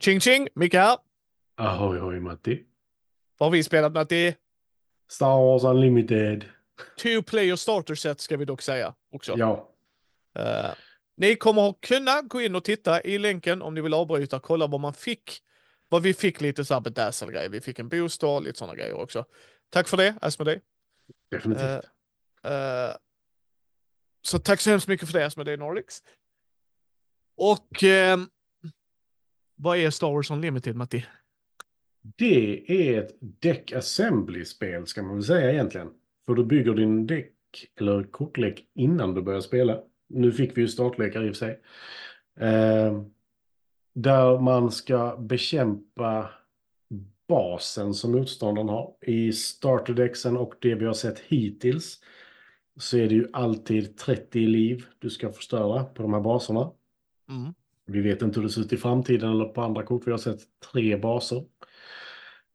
Ching ching, Micke här. Ahoy, ahoy Matti. Vad har vi spelat Matti? Star Wars Unlimited. Two player starter set ska vi dock säga också. Ja, Eh, ni kommer att kunna gå in och titta i länken om ni vill avbryta, kolla vad man fick. Vad vi fick lite så här bedazzle-grejer. Vi fick en booster, lite sådana grejer också. Tack för det, Asmodee. definitivt. Eh, så tack så hemskt mycket för det, Asmodee Nordics. Och ehm, vad är Star Wars Unlimited, Matti? Det är ett deck assembly-spel ska man väl säga egentligen. För du bygger din däck eller kortlek innan du börjar spela. Nu fick vi ju startlekar i och för sig. Eh, där man ska bekämpa basen som motståndaren har. I starterdexen och det vi har sett hittills så är det ju alltid 30 liv du ska förstöra på de här baserna. Mm. Vi vet inte hur det ser ut i framtiden eller på andra kort. Vi har sett tre baser.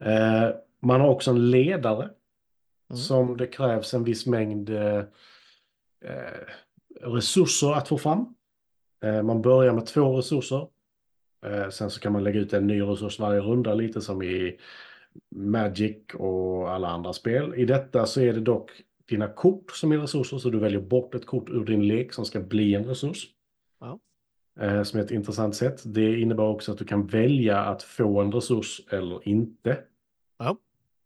Eh, man har också en ledare Mm. som det krävs en viss mängd eh, eh, resurser att få fram. Eh, man börjar med två resurser. Eh, sen så kan man lägga ut en ny resurs varje runda, lite som i Magic och alla andra spel. I detta så är det dock dina kort som är resurser, så du väljer bort ett kort ur din lek som ska bli en resurs. Ja. Eh, som är ett intressant sätt. Det innebär också att du kan välja att få en resurs eller inte. Ja,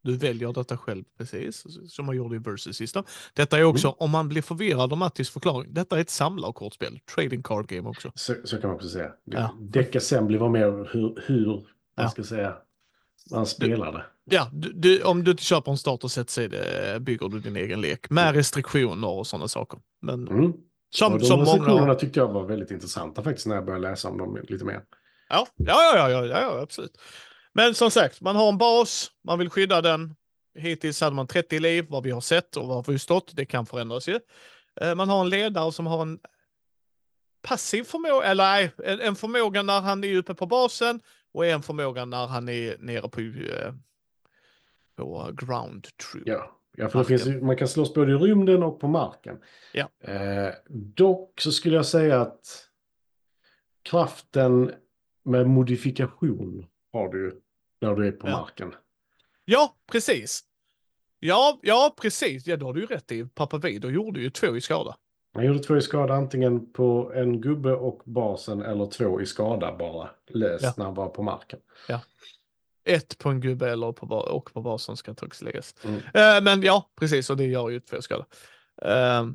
du väljer detta själv precis, som man gjorde i Versus System. Detta är också, om man blir förvirrad av Mattis förklaring, detta är ett samlarkortspel, trading card game också. Så, så kan man också säga. Ja. Deck Assembly var mer hur, hur man Ja. ska säga, man spelade. Ja, du, du, om du inte köper en starterset så det, bygger du din egen lek med restriktioner och sådana saker. Men Mm. Som, och de som många... tyckte jag var väldigt intressanta faktiskt när jag började läsa om dem lite mer. Ja, ja, ja, ja, ja, absolut. Men som sagt, man har en bas, man vill skydda den. Hittills hade man 30 liv, vad vi har sett och vad vi har förstått. Det kan förändras ju. Eh, Man har en ledare som har en passiv förmåga, eller nej, en, förmåga när han är uppe på basen och en förmåga när han är nere på, eh, på ground troop. Ja, ja för finns, man kan slåss både i rymden och på marken. Ja. Eh, dock så skulle jag säga att kraften med modifikation har du när du är på Ja. marken. Ja, precis. Ja, ja, precis. Ja, då har du ju rätt i. Pappa Vido gjorde ju två i skada. Han gjorde två i skada antingen på en gubbe och basen eller två i skada bara löst Ja. när han var på marken. Ett på en gubbe eller på, ba- och på basen ska läggas. Mm. Eh, men ja, precis, och det gör ju två skada. Eh,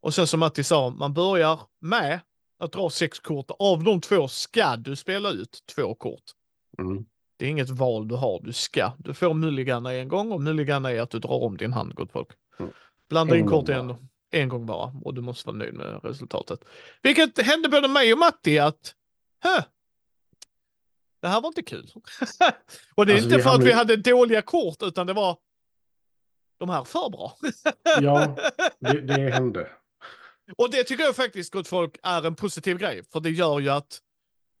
och sen som Matti sa, man börjar med att dra sex kort. Av de två ska du spela ut två kort. Mm. Det är inget val du har, du ska. Du får mulligana en gång och mulligana är att du drar om din hand, gott folk. Mm. Blanda in kort en, en gång bara och du måste vara nöjd med resultatet. Vilket hände både mig och Matti att, hö, det här var inte kul. och det är Alltså, inte för att vi hade dåliga kort utan det var de här för bra. Ja, det, det hände. Och det tycker jag faktiskt, gott folk, är en positiv grej. För det gör ju att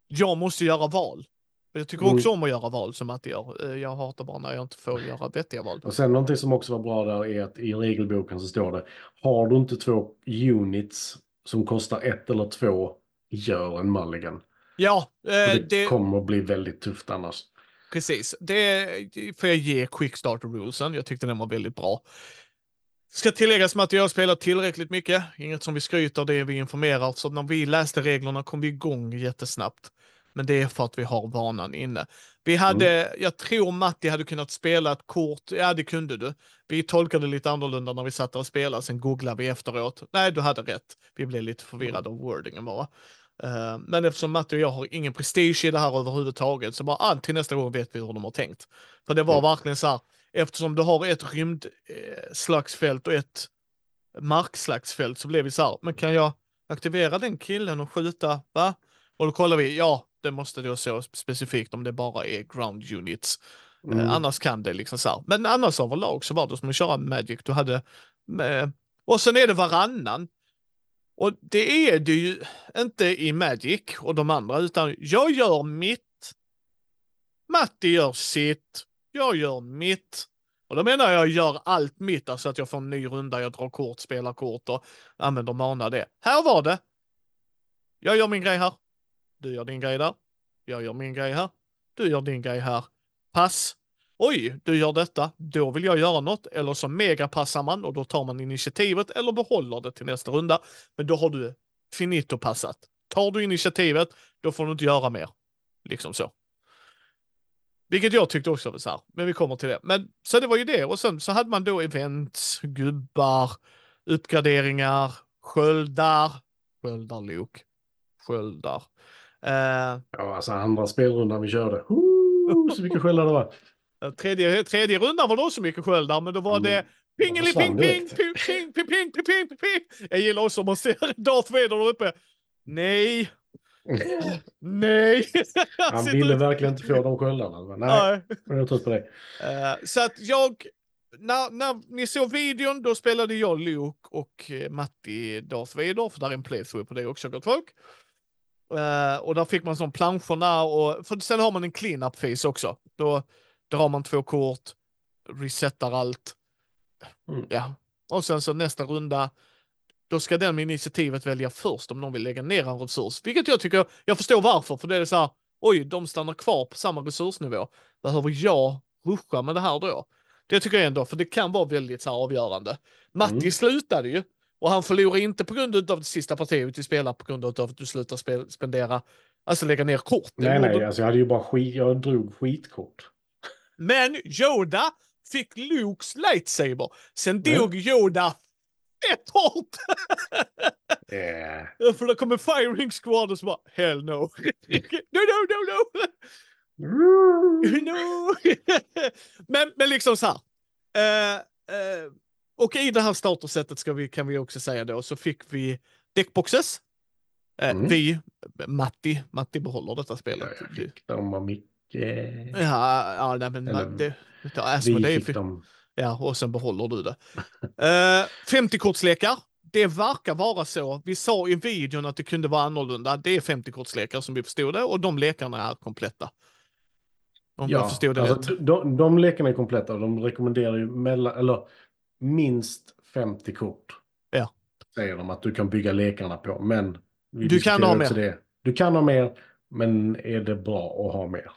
jag måste göra val. Jag tycker Mm. också om att göra val som Matti gör. Eh, Jag hatar bara när jag inte får göra vettiga val. Och sen någonting som också var bra där är att i regelboken så står det har du inte två units som kostar ett eller två, gör en mulligan. Ja, eh, det, det, kommer att bli väldigt tufft annars. precis. Det får jag ge Quick Starter Rulesen. Jag tyckte den var väldigt bra. Ska tilläggas med att jag har spelat tillräckligt mycket. Inget som vi skryter, det är vi informerar. Så när vi läste reglerna kom vi igång jättesnabbt. Men det är för att vi har vanan inne. Vi hade, jag tror Matti hade kunnat spela ett kort, ja det kunde du. Vi tolkade lite annorlunda när vi satt och spelade, sen googlade vi efteråt. Nej, du hade rätt. Vi blev lite förvirrade av wordingen bara. Eh, men eftersom Matti och jag har ingen prestige i det här överhuvudtaget så bara till nästa gång vet vi hur de har tänkt. För det var Mm. verkligen så här, eftersom du har ett rymdslagsfält och ett markslagsfält så blev vi så här, men kan jag aktivera den killen och skjuta, va? Och då kollar vi, ja, det måste då så specifikt om det bara är ground units. Eh, Mm. annars kan det liksom så här. Men annars överlag så var det som att köra Magic. Du hade, eh, och sen är det varannan. Och det är det ju inte i Magic och de andra, utan jag gör mitt. Matti gör sitt. Jag gör mitt. Och då menar jag gör allt mitt, alltså att jag får en ny runda, jag drar kort, spelar kort och använder mana det. Här var det. Jag gör min grej här. Du gör din grej där. Jag gör min grej här. du gör din grej här. Pass. Oj, du gör detta. Då vill jag göra något. Eller så megapassar man och då tar man initiativet eller behåller det till nästa runda. Men då har du finito passat. Tar du initiativet, då får du inte göra mer. Liksom så. Vilket jag tyckte också var så här, men vi kommer till det. Men så det var ju det och sen så hade man då events, gubbar, uppgraderingar, sköldar, sköldar Luke, sköldar. Eh, Ja, alltså andra spelrundan vi körde. Ooh, så mycket sköldar det var tredje, tredje rundan var det också mycket sköldar, men då var det Mm. pingeli ping ping ping ping ping ping ping ping. Jag gillar också om man ser Darth Vader där uppe. Nej, nej. Han ville verkligen inte få de sköldarna. Men Nej, Nej. jag trött på det. Eh, så att jag, när, när ni såg videon, då spelade jag Luke och eh, Matti Darth Vader, för där är en playthrough på det också, gott folk. Eh, och där fick man sån planscherna och, för sen har man en clean-up face också. Då drar man två kort, resetar allt. Mm. Ja, och sen så nästa runda, då ska den med initiativet välja först om de vill lägga ner en resurs. Vilket jag tycker, jag förstår varför, för det är så här, oj, de stannar kvar på samma resursnivå. Behöver jag ruscha med det här då? Det tycker jag ändå, för det kan vara väldigt så här avgörande. Matti Mm. slutade ju och han förlorar inte på grund av det sista partiet vi spelar på grund av att du slutar spendera, alltså lägga ner kort. Nej, nej, alltså jag hade ju bara skit, jag drog skitkort. Men Yoda fick Lukes lightsaber. Sen Ja. dog Yoda fett hårt. Eh. För då kommer Firing Squad och så bara hell no. no, no, no, no. no. men, men liksom så här. Eh, eh, och i det här startersättet ska vi, kan vi också säga då så fick vi deckboxes. Eh, Mm. Vi, Matti, Matti behåller detta spelet. Jag fick dem av Micke. Ja, ja nej, men Eller, det, det, alltså, Vi det är, fick dem. Ja, och sen behåller du det. Uh, 50-kortslekar. Det verkar vara så. Vi sa i videon att det kunde vara annorlunda. Det är 50-kortslekar som vi förstod det och de lekarna är kompletta. Om jag förstod det alltså, rätt. de, de lekarna är kompletta och de rekommenderar ju mellan, eller minst 50 kort. Ja. Säger de att du kan bygga lekarna på, men vi Du kan ha också Det. Du kan ha mer, men är det bra att ha mer?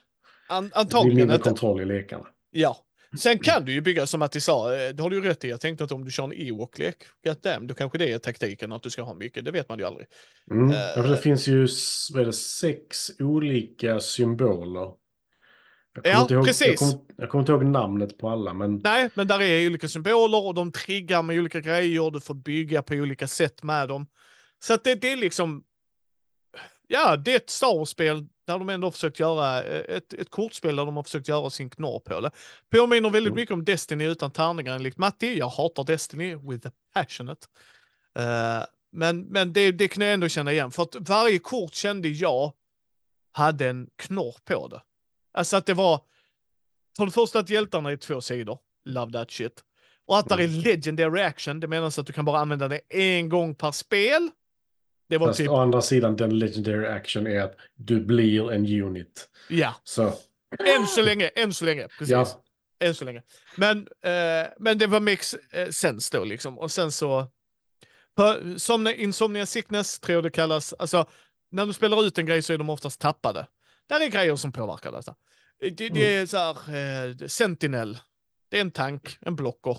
An, Det blir antagligen mindre inte. kontroll i lekarna. Ja. Sen kan du ju bygga som att de sa, eh, det har du ju rätt i. Jag tänkte att om du kör en Ewok-lek, damn, då kanske det är taktiken att du ska ha mycket. Det vet man ju aldrig. Mm. Eh. Ja, det finns ju vad det, sex olika symboler. Ja, inte ihåg, precis. Jag kommer, jag kommer inte ihåg namnet på alla, men Nej, men där är olika symboler och de triggar med olika grejer. Du får bygga på olika sätt med dem. Så att det, det är liksom... Ja, det är ett Star Wars-spel där de ändå försökt göra eh, ett, ett kortspel där de har försökt göra sin knorr på det. Påminner väldigt Mm. mycket om Destiny utan tärningar enligt Matti. Jag hatar Destiny with a passionate. Eh, men men det, det kan jag ändå känna igen för att varje kort kände jag hade en knorr på det. Alltså att det var för det första att hjältarna är två sidor. Love that shit. Och att där är legendary action. Det menas att du kan bara använda det en gång per spel. Det var fast typ, å andra sidan den legendary action är att du blir en unit. ja, Så än så länge, än så länge. Precis. ja, Än så länge. Men, eh, men det var makes eh, sense då liksom. Och sen så, på, som Insomnia Sickness tror jag det kallas, alltså när du spelar ut en grej så är de oftast tappade. Där är grejer som påverkar detta. Det, det Mm. är så här, eh, Sentinel, det är en tank, en blocker.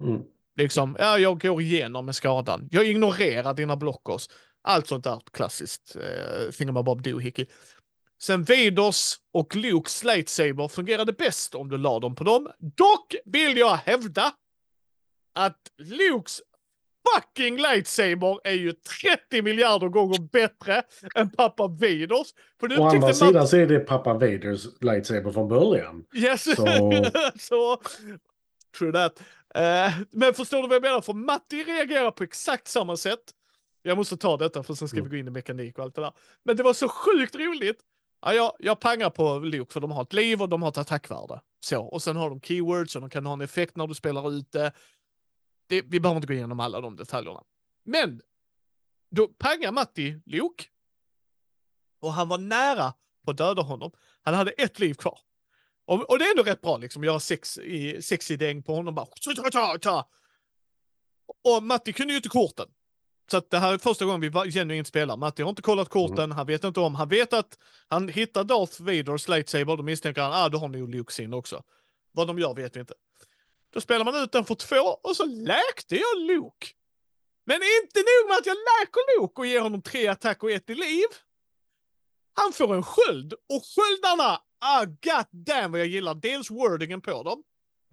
mm. Liksom, ja, jag går igenom med skadan. Jag ignorerar dina blockers. Allt sånt där klassiskt eh, thingamabob doohickey. Sen Vaders och Lukes lightsaber fungerade bäst om du la dem på dem. Dock vill jag hävda att Lukes fucking lightsaber är ju 30 miljarder gånger bättre än pappa Vaders. För Å andra man- sidan så är det pappa Vaders lightsaber från början. Yes. Så- så... True that. Eh, men förstår du vad jag menar? För Matti reagerar på exakt samma sätt. Jag måste ta detta för sen ska vi Mm. gå in i mekanik och allt det där. Men det var så sjukt roligt. Ja, jag, jag pangar på Luke för de har ett liv och de har ett attackvärde. Så, och sen har de keywords och de kan ha en effekt när du spelar ute. Det, vi behöver inte gå igenom alla de detaljerna. Men då pangar Matti Luke. Och han var nära på att döda honom. Han hade ett liv kvar. Och, och det är ändå rätt bra liksom, göra sex i, sex i däng på honom. Bara. Och Matti kunde ju inte korten. Så att det här är första gången vi genuint spelar. Matti har inte kollat korten, han vet inte om. Han vet att han hittar Darth Vaders lightsaber, då misstänker han ah, då har nog Luke sin också. Vad de gör vet vi inte. Då spelar man ut den för två och så läkte jag Luke. Men inte nog med att jag läker Luke och ger honom tre attack och ett i liv. Han får en sköld och sköldarna, ah god damn vad jag gillar dels wordingen på dem.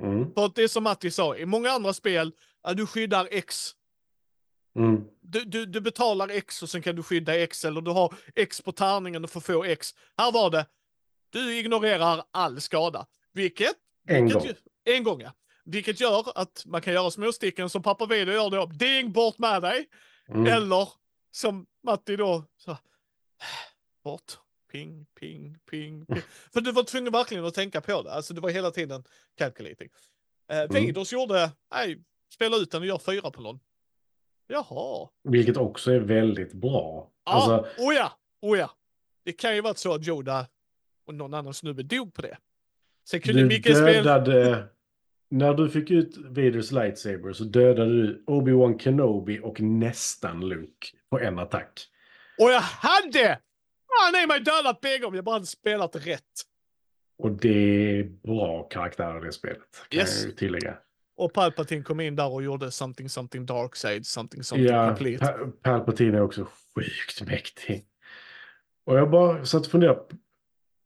Mm. För att det är som Matti sa, i många andra spel, ah, du skyddar X Mm. du, du, du betalar X och sen kan du skydda X eller du har X på tärningen och får få X. Här var det, du ignorerar all skada. Vilket, En vilket gång. en gång ja. Vilket gör att man kan göra småsticken som pappa Video gör då, ding bort med dig. Mm. Eller som Matti då, så, bort, ping, ping, ping, ping. För du var tvungen verkligen att tänka på det, alltså det var hela tiden calculating. Eh, Mm. Vaders gjorde, nej, spela ut den och gör fyra på någon. Jaha. Vilket också är väldigt bra. Ja, Alltså, oh ja, oh ja. Det kan ju varit så att Yoda och någon annan snubbe dog på det. Sen kunde du Micke spela... dödade... När du fick ut Vaders lightsaber så dödade du Obi-Wan Kenobi och nästan Luke på en attack. Och jag hade! Han är mig dödat bägge om jag bara hade spelat rätt. Och det är bra karaktärer i det spelet, kan Yes. jag tillägga. Och Palpatine kom in där och gjorde something something dark side, something something Ja, complete. Pa- Palpatine är också sjukt mäktig. Och jag bara satt och funderade.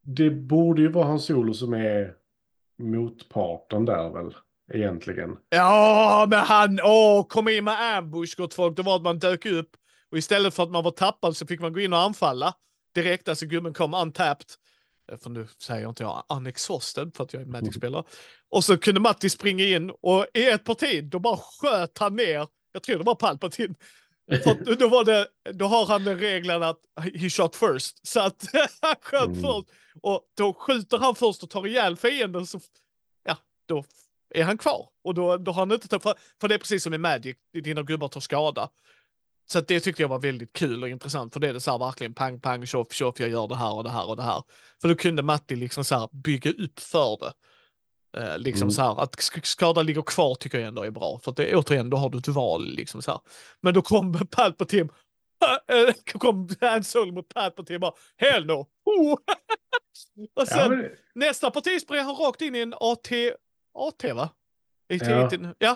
Det borde ju vara hans solo som är motparten där väl, egentligen. Ja, men han, åh, kom in med ambush gott folk. Det var att man dök upp och istället för att man var tappad så fick man gå in och anfalla direkt. Alltså gubben kom untapped. För nu säger jag inte jag unexhausted för att jag är Magic-spelare. Och så kunde Matti springa in och i ett parti då bara sköt han ner, jag tror det var Palpatine. För då, var det, då har han den regeln att he shot first. Så att han sköt Mm. först. Och då skjuter han först och tar ihjäl fienden så ja, då är han kvar. Och då, då har han inte tagit, för, för det är precis som i Magic, dina gubbar tar skada. Så det tyckte jag var väldigt kul och intressant, för det är det så här verkligen pang, pang, tjoff, tjoff, jag gör det här och det här och det här. För då kunde Matti liksom så här bygga upp för det. Eh, liksom Mm. så här, att sk- skada ligger kvar tycker jag ändå är bra. För att det, återigen, då har du ett val liksom så här. Men då kom Palpatine, äh, kom Han Solo mot Palpatine bara, hell no! Oh! och sen, Ja, men, Nästa parti springer han rakt in i en AT... AT va? AT, Ja. ja. ja.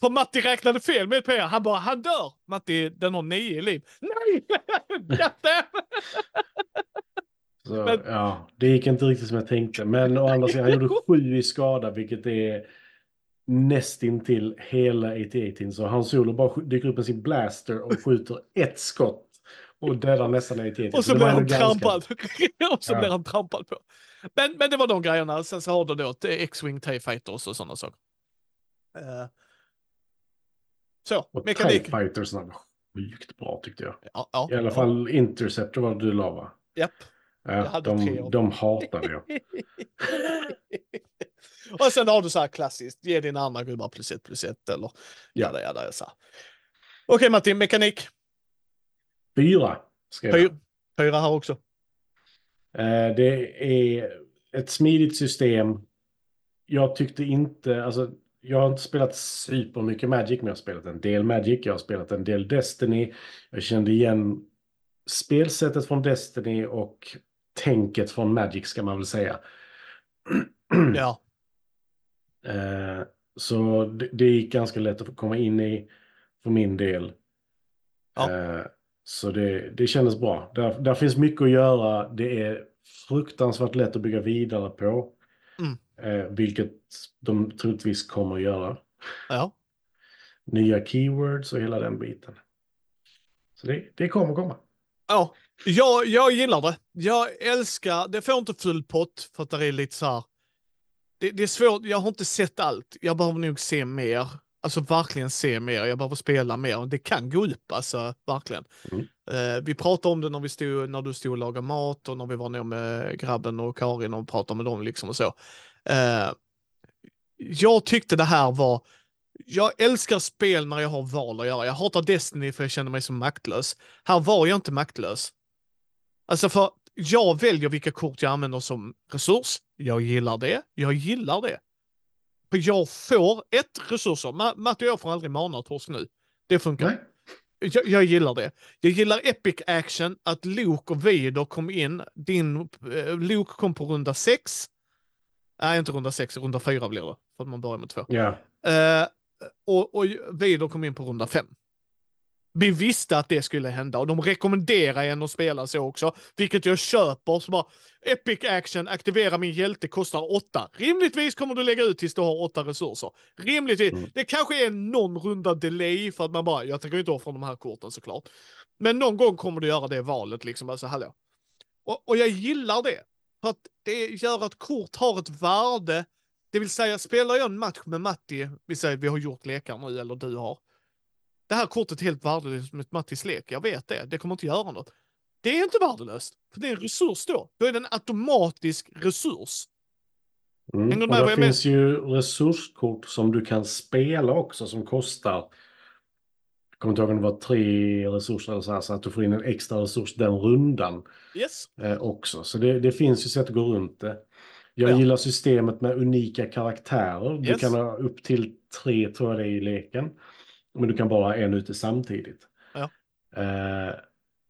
För Matti räknade fel med PR. Han bara, han dör! Matti, den har nio i liv. Nej! Jätte! så, Men- ja, det gick inte riktigt som jag tänkte. Men å andra sidan, han gjorde sju i skada, vilket är nästintill hela AT-18. Så han solo bara dyker upp med sin blaster och skjuter ett skott. Och dödar nästan AT-18. Och så det blir han trampad. och så Ja. blir han trampad på. Men, men det var de grejerna. Sen så har du då ett X-Wing TIE Fighters och sådana saker. Eh, så, Och mekanik. TIE Fightersna var sjukt bra tyckte jag. Ja, ja, I alla ja. fall Interceptor var du la va? Japp. Ja, tre de, de hatade jag. och sen har du så här klassiskt, ge dina andra gubbar plus ett plus ett eller Ja. jada jada. Så. Okej Martin, mekanik. Fyra skrev jag. Fyra, fyra här också. Eh, Det är ett smidigt system. Jag tyckte inte, alltså jag har inte spelat supermycket Magic, men jag har spelat en del Magic, jag har spelat en del Destiny. Jag kände igen spelsättet från Destiny och tänket från Magic ska man väl säga. Ja, Eh, Så det, det gick ganska lätt att komma in i för min del. Ja. Eh, Så det, det kändes bra. Där, där finns mycket att göra. Det är fruktansvärt lätt att bygga vidare på. Mm. Eh, Vilket de troligtvis kommer att göra. ja. Nya keywords och hela den biten. Så det, det kommer komma. Ja, jag, jag gillar det. Jag älskar, det får inte full pott för att det är lite så här. Det, det är svårt, jag har inte sett allt. Jag behöver nog se mer. Alltså verkligen se mer. Jag behöver spela mer. Det kan gå upp, alltså verkligen. Mm. Eh, vi pratade om det när, vi stod, när du stod och lagade mat och när vi var ner med grabben och Karin och pratade med dem liksom och så. Eh, jag tyckte det här var jag älskar spel när jag har val att göra. Jag hatar Destiny för jag känner mig så maktlös. Här var jag inte maktlös. Alltså för jag väljer vilka kort jag använder som resurs. Jag gillar det. Jag gillar det. För jag får ett resurser. Ma- Matte och jag får aldrig mana torsk nu. Det funkar. Nej. Jag, jag gillar det. Jag gillar epic action, att Luke och Vader kom in. Din, eh, Luke kom på runda sex. Nej, inte runda sex, runda fyra blir det. För att man börjar med två. Ja. Eh, och, och Vader kom in på runda fem. Vi visste att det skulle hända och de rekommenderar en att spela så också, vilket jag köper. Så bara, Epic action, aktivera min hjälte, kostar åtta. Rimligtvis kommer du lägga ut tills du har åtta resurser. Rimligtvis. Mm. Det kanske är någon runda delay för att man bara, jag tänker inte offra de här korten såklart. Men någon gång kommer du göra det valet liksom, alltså hallå. Och, och jag gillar det. För att det gör att kort har ett värde. Det vill säga, spelar jag en match med Matti, vi säger vi har gjort lekar nu, eller du har. Det här kortet är helt värdelöst med Mattis lek, jag vet det. Det kommer inte göra något. Det är inte värdelöst, för det är en resurs då. Då är det en automatisk resurs. Mm. Och med det finns ju resurskort som du kan spela också som kostar. Kommer inte ihåg om det var tre resurser eller så här, så att du får in en extra resurs den rundan Yes. eh, också. Så det, det finns ju sätt att gå runt det. Jag Ja. gillar systemet med unika karaktärer. Du Yes. kan ha upp till tre, tror jag det är, i leken. Men du kan bara ha en ute samtidigt. Ja. Eh,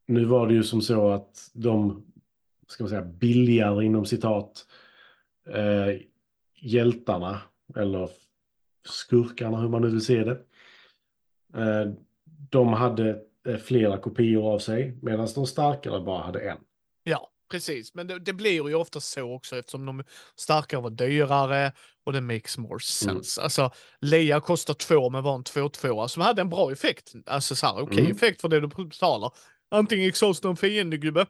nu var det ju som så att de, ska man säga, billigare inom citat, eh, hjältarna, eller skurkarna, hur man nu vill se det. De hade eh, flera kopior av sig, medan de starkare bara hade en. Ja, precis. Men det, det blir ju ofta så också eftersom de starkare var dyrare och det makes more sense. Alltså, Leia kostar två men var en 2-2 som hade en bra effekt. Alltså så här, okej Mm. effekt för det du betalar. Antingen exhausta en fiendegubbe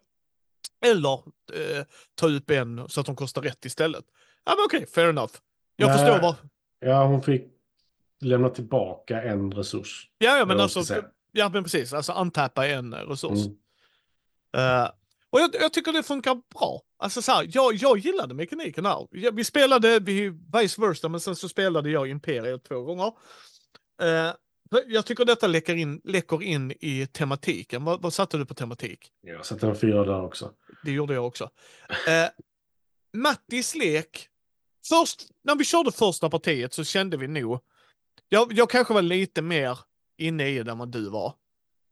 eller eh, ta upp en så att de kostar rätt istället. Ja men okej, fair enough. Jag Nej. förstår vad... Ja, hon fick lämna tillbaka en resurs. Ja, ja men alltså... Ja men precis, alltså untappa en resurs. Mm. Eh, och jag, jag tycker det funkar bra. Alltså så här, jag, jag gillade mekaniken här. Jag, vi spelade vi, vice versa, men sen så spelade jag Imperiet två gånger. Eh, jag tycker detta läcker in, läcker in i tematiken. Vad, vad satte du på tematik? Jag satte en fyra där också. Det gjorde jag också. Eh, Mattis lek. Först, när vi körde första partiet så kände vi nog, jag, jag kanske var lite mer inne i det än vad du var.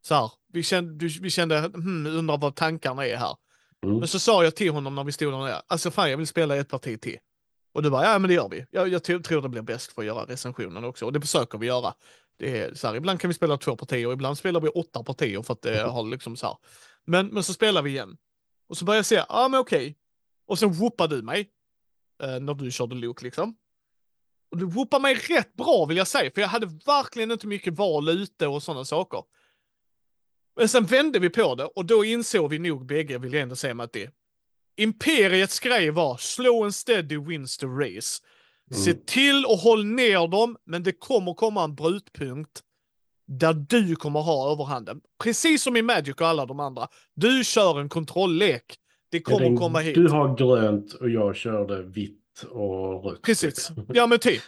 Så här, vi kände, vi kände hmm, undrar vad tankarna är här. Mm. Men så sa jag till honom när vi stod där nere, alltså fan jag vill spela ett parti till. Och du bara, ja men det gör vi. Jag, jag tror- det blir bäst för att göra recensionen också. Och det försöker vi göra. Det är så här, ibland kan vi spela två partier, ibland spelar vi åtta partier för att det har liksom så här. Men, men så spelar vi igen. Och så börjar jag säga, ja men okej. Och sen whoopade du mig. Eh, när du körde Luke liksom. Och du whoopade mig rätt bra vill jag säga, för jag hade verkligen inte mycket val ute och sådana saker. Men sen vände vi på det och då insåg vi nog bägge, vill jag ändå säga det. Imperiets grej var slow and steady wins the race. Se Mm. till och håll ner dem, men det kommer komma en brytpunkt där du kommer ha överhanden. Precis som i Magic och alla de andra. Du kör en kontrolllek. Det kommer Den- komma hit. Du har grönt och jag körde vitt och rött. Precis. Ja, men typ.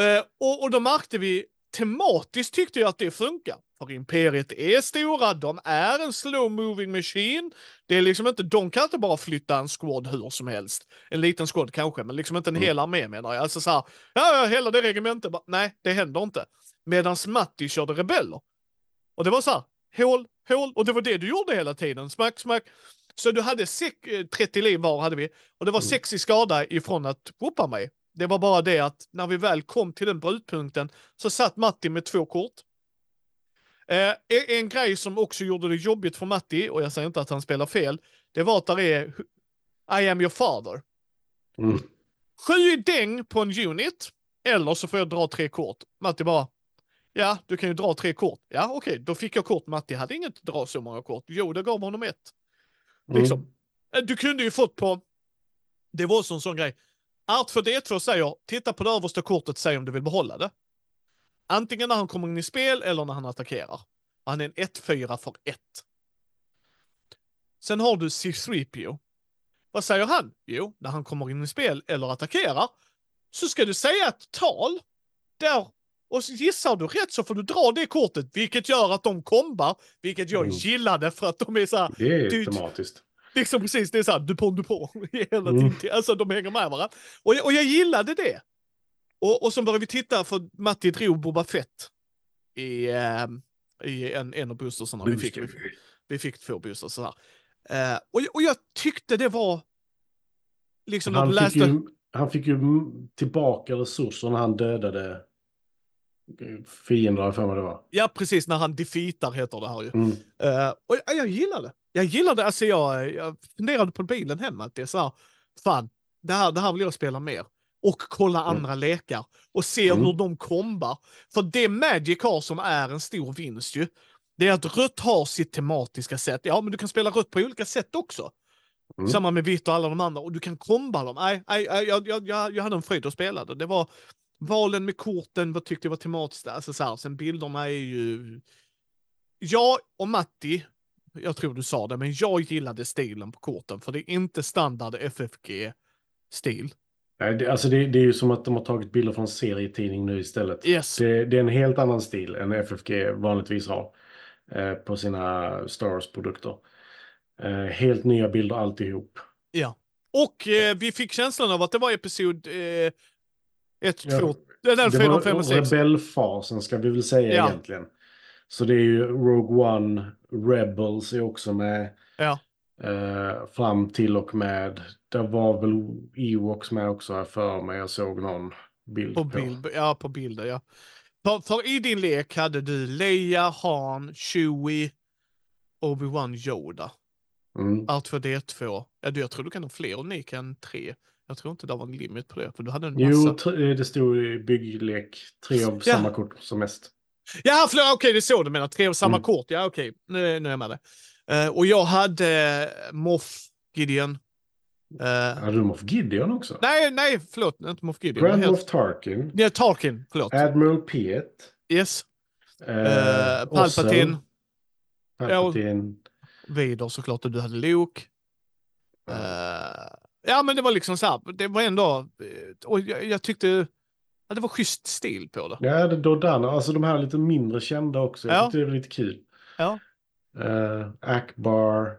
Eh, och, och då märkte vi, tematiskt tyckte jag att det funkar. För Imperiet är stora, de är en slow moving machine. Det är liksom inte, de kan inte bara flytta en squad hur som helst. En liten squad kanske, men liksom inte en Mm. hel armé menar jag. Alltså så här, ja, hela det regementet, nej, det händer inte. Medan Matti körde rebeller. Och det var så här, hål, hål, och det var det du gjorde hela tiden, smack, smack. Så du hade sex, eh, 30 liv var hade vi, och det var Mm. 6 i skada ifrån att whoopa mig. Det var bara det att när vi väl kom till den brytpunkten så satt Matti med två kort. Eh, en, grej som också gjorde det jobbigt för Matti, och jag säger inte att han spelar fel, det var att där är I am your father. Mm. Sju däng på en unit, eller så får jag dra tre kort. Matti bara, ja, du kan ju dra tre kort. Ja, okej, då fick jag kort. Matti hade inget dra så många kort. Jo, det gav honom ett. Liksom. Mm. Eh, Du kunde ju fått på, det var också en sån grej. Art för D2 säger, titta på det översta kortet, säg om du vill behålla det. Antingen när han kommer in i spel eller när han attackerar. Han är en 1-4 för 1. Sen har du C3PO. Vad säger han? Jo, när han kommer in i spel eller attackerar så ska du säga ett tal där och så gissar du rätt så får du dra det kortet, vilket gör att de kombar, vilket jag Mm. gillade för att de är så här, Det är Du- tematiskt. Liksom precis, det är såhär Dupont Dupont hela Mm. tiden. Alltså de hänger med varandra. Och, jag- och jag gillade det. Och, och så började vi titta, för Matti drog Boba Fett i, eh, i en, en av boostersarna vi fick. Vi, vi fick två boosters så här. Eh, och, och jag tyckte det var liksom Han du fick, läste... ju, han fick ju tillbaka resurser när han dödade fiender, för mig det var. Ja, precis, när han defeatar heter det här ju. Mm. Eh, och jag, jag gillar det. Jag gillar det, alltså jag, jag funderade på bilen hemma, att det är så här, fan, det här, det här vill jag spela mer. Och kolla Mm. andra lekar och se Mm. hur de kombar. För det Magic har som är en stor vinst ju, det är att rött har sitt tematiska sätt. Ja, men du kan spela rött på olika sätt också. Mm. Samma med vitt och alla de andra. Och du kan komba dem. Nej, jag, jag, jag, jag hade en fröjd att spela det. Det var valen med korten, vad tyckte jag var tematiskt. Alltså så här, sen bilderna är ju... Jag och Matti, jag tror du sa det, men jag gillade stilen på korten. För det är inte standard FFG-stil. Nej, det, alltså det, det är ju som att de har tagit bilder från serietidning nu istället. Yes. Det, det är en helt annan stil än FFG vanligtvis har eh, på sina Star Wars-produkter. Eh, helt nya bilder alltihop. Ja. Och eh, vi fick känslan av att det var episod 1, Ja, 2, den Det 4, var 5 och 6. rebellfasen ska vi väl säga Ja. egentligen. Så det är ju Rogue One, Rebels är också med. Ja. Eh, fram till och med, det var väl Ewoks med också här för mig. Jag såg någon bild På på. bild, ja, på bilder, ja. För, för i din lek hade du Leia, Han, Chewie, Obi-Wan, Yoda. Mm. R2D2. Ja, du, jag tror du kan ha fler unik än tre. Jag tror inte det var en limit på det, för du hade en massa. Jo, eh, det stod i bygglek, tre av Ja. samma kort som mest. Ja, förlåt, okej, det är så du menar. Tre av samma Mm. kort. Ja, okej, nu, nu är jag med det. Eh, och jag hade Moff Gideon. Eh, Hade du Moff Gideon också? nej, nej, förlåt, inte Moff Gideon. Grand. Moff Tarkin, Nej, Tarkin, förlåt. Admiral Piet, yes. eh, Uh, Palpatine, Palpatine. Vader såklart, och du hade Luke. Eh, ja, men det var liksom så här, det var ändå, eh, och jag, jag tyckte att det var schysst stil på det. Ja, det Dodana, alltså de här lite mindre kända också. Jag Ja. tyckte det var lite kul. Ja. Uh, Akbar.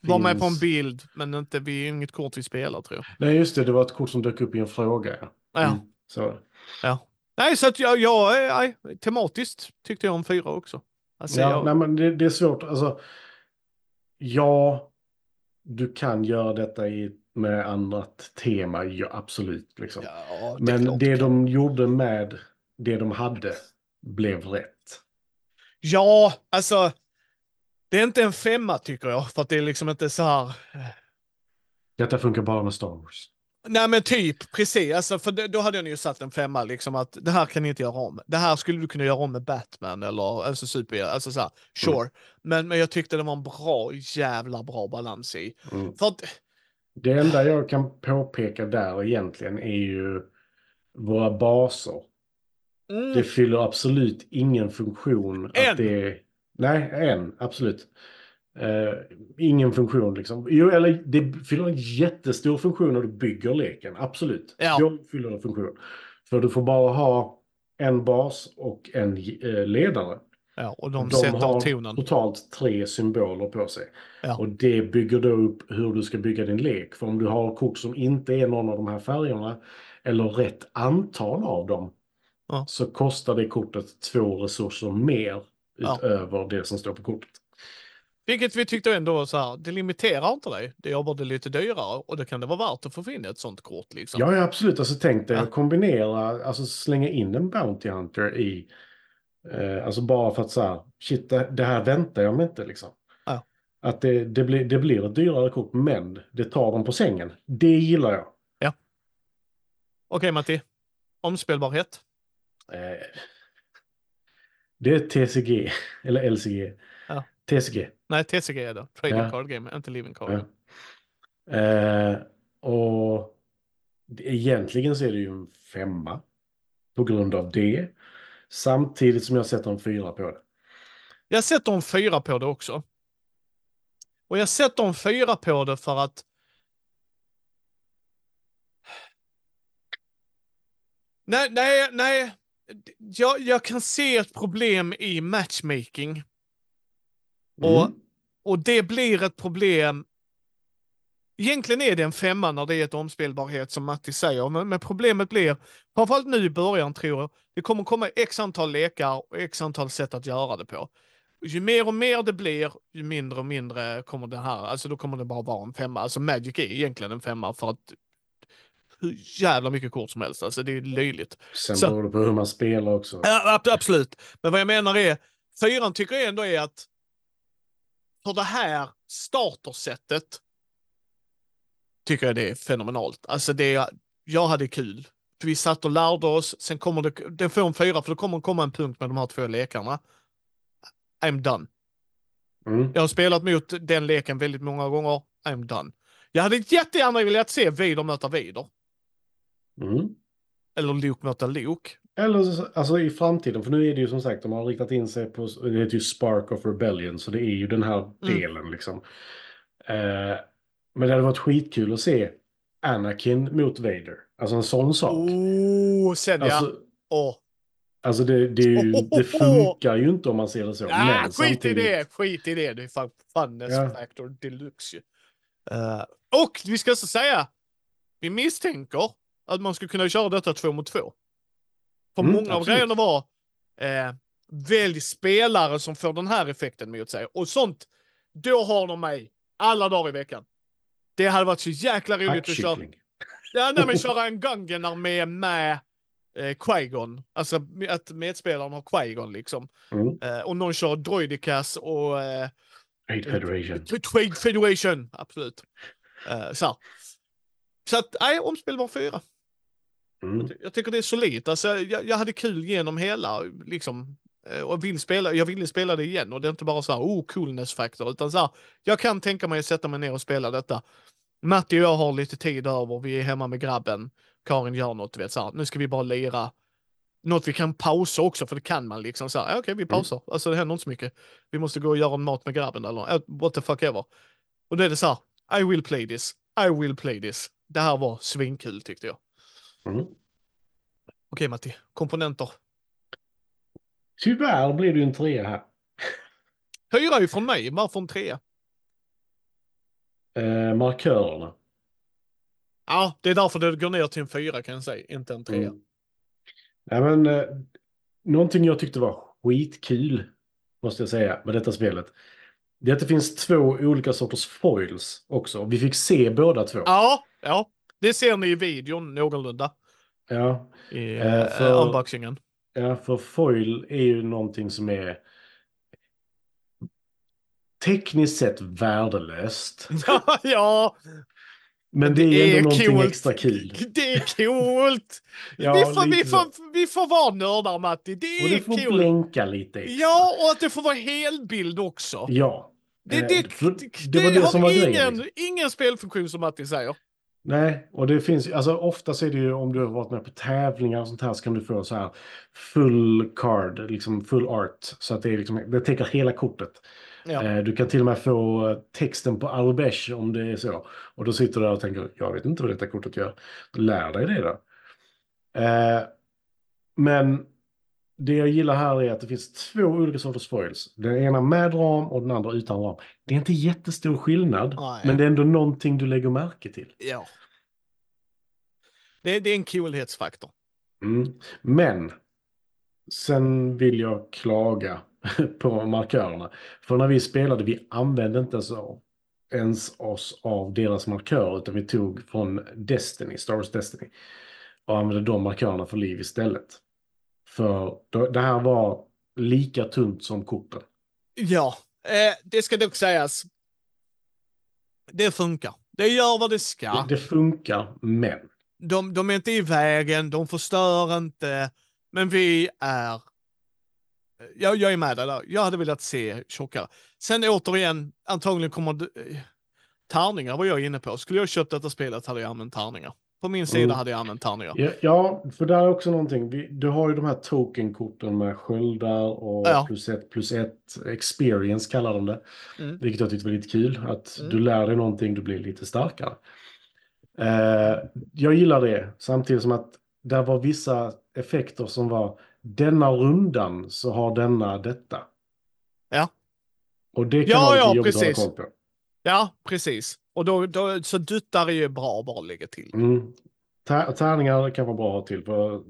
Var med på en bild, men inte, vi är inget kort vi spelar tror jag. Nej, just det, det var ett kort som dök upp i en fråga. Ja. Ja. Mm, så. Nej, så att jag, jag eh, nej, tematiskt tyckte jag om fyra också. Alltså, Ja, jag, nej, men det, det är svårt. Alltså, ja, du kan göra detta i, med annat tema, ja, absolut. Liksom. ja, det men klart det de gjorde med det de hade blev rätt. Ja, alltså. Det är inte en femma tycker jag, för att det är liksom inte så här. Detta funkar bara med Star Wars. Nej men typ, precis. Alltså, för då hade jag ju satt en femma, liksom att det här kan ni inte göra om. Det här skulle du kunna göra om med Batman eller alltså super, alltså så här, sure. Men, men jag tyckte det var en bra, jävla bra balans i. Mm. För att, Det enda jag kan påpeka där egentligen är ju våra baser. mm, Det fyller absolut ingen funktion. En. Att det är, nej, en, absolut. Eh, ingen funktion liksom. Jo, eller det fyller en jättestor funktion när du bygger leken, absolut. Ja. Då fyller det en funktion. För du får bara ha en bas och en eh, ledare. Ja, och de, De sätter har tonen. totalt tre symboler på sig. Ja. Och det bygger då upp hur du ska bygga din lek. För om du har kort som inte är någon av de här färgerna eller rätt antal av dem Ja. så kostar det kortet två resurser mer Ja. utöver det som står på kortet. Vilket vi tyckte ändå var så här, det limiterar inte dig. Det gör bara det lite dyrare och det kan det vara värt att få in ett sånt kort liksom. Ja, ja absolut. Alltså tänk dig Ja. att kombinera, alltså slänga in en Bounty Hunter i, eh, alltså bara för att så här, shit, det, här väntar jag mig inte liksom. Ja. Att det, det, blir, det blir ett dyrare kort, men det tar dem på sängen. Det gillar jag. Okej Matti, omspelbarhet. Eh, det är TCG, eller LCG. Ja. TCG. Nej, TCG är det. Trading Ja. card game, inte living card. Ja. Eh, och egentligen så är det ju en femma på grund av det. Samtidigt som jag sätter en fyra på det. Jag sätter en fyra på det också. Och jag sätter en fyra på det för att Nej, nej, nej. Jag, jag kan se ett problem i matchmaking. Och- Mm. Och det blir ett problem Egentligen är det en femma när det är ett omspelbarhet som Matti säger, men, men problemet blir, framförallt nu i början tror jag, det kommer komma x antal lekar och x antal sätt att göra det på. Ju mer och mer det blir, ju mindre och mindre kommer det här, alltså då kommer det bara vara en femma. Alltså Magic är egentligen en femma för att hur jävla mycket kort som helst, alltså det är löjligt. Sen Så- beror det på hur man spelar också. Ja, ab- absolut. Men vad jag menar är, fyran tycker jag ändå är att för det här startersättet tycker jag det är fenomenalt. Alltså det, jag hade kul. För vi satt och lärde oss, sen kommer det, den får en fyra för det kommer komma en punkt med de här två lekarna. I'm done. Mm. Jag har spelat mot den leken väldigt många gånger. I'm done. Jag hade jättegärna velat se Vader möta Vader. Mm. Eller Luke möta Luke. Eller så- alltså i framtiden, för nu är det ju som sagt, de har riktat in sig på, det heter ju Spark of Rebellion, så det är ju den här Mm. delen liksom. Eh, men det hade varit skitkul att se Anakin mot Vader. Alltså en sån sak. Oh, sen ja. Alltså, Åh. alltså det, det, är ju, det funkar ju inte om man ser det så. Ja, men skit samtidigt, i det, skit i det. Det är fan funness Ja. factor deluxe ju. Eh, och vi ska så säga, vi misstänker att man skulle kunna köra detta två mot två. För Mm, många av absolut. grejerna var, eh, välj spelare som får den här effekten mot sig. Och sånt, då har de mig alla dagar i veckan. Det hade varit så jäkla roligt att köra. Ja, nej, men köra en Gungenar med, med eh, Qui-Gon. Alltså att medspelaren har Qui-Gon liksom. Mm. Eh, och någon kör Droidicas och eh, Trade Federation. Trade Federation. Absolut. Eh, så, här. så att, nej, omspelbar fyra. Mm. Jag tycker det är solidt. Alltså, jag, jag hade kul genom hela, liksom. Eh, Och vill spela, jag ville spela det igen och det är inte bara så här, oh, coolness factor, utan så här, jag kan tänka mig att sätta mig ner och spela detta. Matti och jag har lite tid över, vi är hemma med grabben. Karin gör något, vet så här, nu ska vi bara lira. Något vi kan pausa också, för det kan man liksom så här, okej, vi pausar. Alltså det händer inte så mycket. Vi måste gå och göra mat med grabben eller eh, what the fuck ever. Och då är det så här, I will play this, I will play this. Det här var svinkul tyckte jag. Mm. Okej Matti, komponenter. Tyvärr blir det en trea här. Fyra ju från mig, varför en trea? Eh, markörerna. Ja, det är därför det går ner till en fyra kan jag säga, inte en trea. Mm. Nej, men, eh, någonting jag tyckte var skitkul, måste jag säga, med detta spelet. Det är att det finns två olika sorters foils också. Vi fick se båda två. Ja, ja, det ser ni i videon någorlunda. Ja, I Eh, eh, för- unboxingen. Ja, för foil är ju någonting som är tekniskt sett värdelöst. ja, Men det är ändå någonting extra kul. Det är coolt! Ja, vi, får, vi, får, vi får vara nördar Matti, det Och är det får kul. blänka lite extra. Ja, och att det får vara helbild också. Ja. Det, Eh, det, det, det var det som var ingen, grejen. ingen spelfunktion som Matti säger. Nej, och det finns alltså ofta så är det ju om du har varit med på tävlingar och sånt här så kan du få så här full card, liksom full art. Så att det är liksom, det täcker hela kortet. Ja. Eh, Du kan till och med få texten på Albesh om det är så. Och då sitter du där och tänker, jag vet inte vad detta kortet gör. Lär dig det då. Eh, Men det jag gillar här är att det finns två olika sorters foils. Den ena med ram och den andra utan ram. Det är inte jättestor skillnad, Nej. men det är ändå någonting du lägger märke till. ja. Det, det är en coolhetsfaktor. Mm. Men sen vill jag klaga på markörerna. För när vi spelade, vi använde inte av, ens oss av deras markörer, utan vi tog från Destiny, Star Wars Destiny, och använde de markörerna för liv istället. För det här var lika tunt som korten. Ja, eh, det ska dock sägas. Det funkar. Det gör vad det ska. Det, det funkar, men De, de är inte i vägen, de förstör inte. Men vi är... Jag, jag är med dig där. Jag hade velat se tjockare. Sen återigen, antagligen kommer... eh, Tärningar var jag inne på. Skulle jag köpt detta spelet hade jag använt tärningar. På min sida Mm. hade jag använt tärningar. Ja, ja, för där är också någonting. Du har ju de här tokenkorten med sköldar och Ja. plus ett plus ett. Experience kallar de det. Mm. Vilket jag tyckte var lite kul. Att Mm. du lär dig någonting, du blir lite starkare. Eh, jag gillar det. Samtidigt som att där var vissa effekter som var denna rundan så har denna detta. Ja. Och det kan Ja, vara lite ja, jobbigt att precis. hålla koll på. Ja, precis. Och då, då, så duttar är ju bra att bara lägga till. Mm. Tär- Tärningar kan vara bra att ha till. För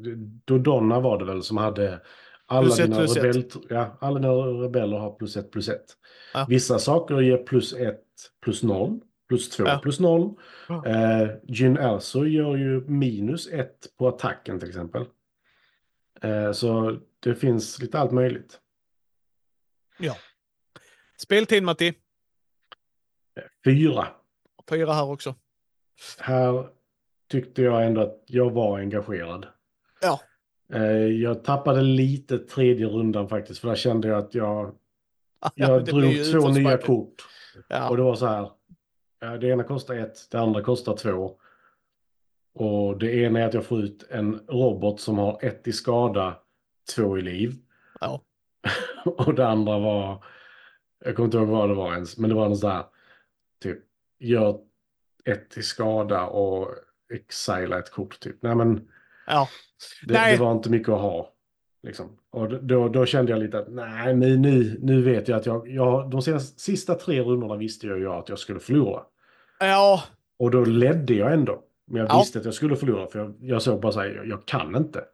Dodonna var det väl som hade alla Plus dina, ett. rebell, ja, alla dina rebeller har plus ett plus ett. Ja. Vissa saker ger plus ett plus noll, plus två Ja. plus noll. Ja. Eh, Jyn Erso gör ju minus ett på attacken till exempel. Eh, så det finns lite allt möjligt. Speltid Matti. Fyra. Fyra här också. Här tyckte jag ändå att jag var engagerad. Ja. Eh, Jag tappade lite tredje rundan faktiskt, för där kände jag att jag, Ja, blir ju drog två nya kort. Och Ja. det var så här, ja, det ena kostar ett, det andra kostar två. Och det ena är att jag får ut en robot som har ett i skada, två i liv. Ja. Och det andra var, jag kommer inte ihåg vad det var ens, men det var något så här, typ, gör ett i skada och exila ett kort typ. Nej men, ja. det, Nej. det var inte mycket att ha. Liksom. Och då, då kände jag lite att nej, nu, nu, nu vet jag att jag, jag de senaste, sista tre rundorna visste jag ju att jag skulle förlora. Ja, Och då ledde jag ändå. Men jag Ja. visste att jag skulle förlora för jag, jag såg bara så här, jag, jag kan inte.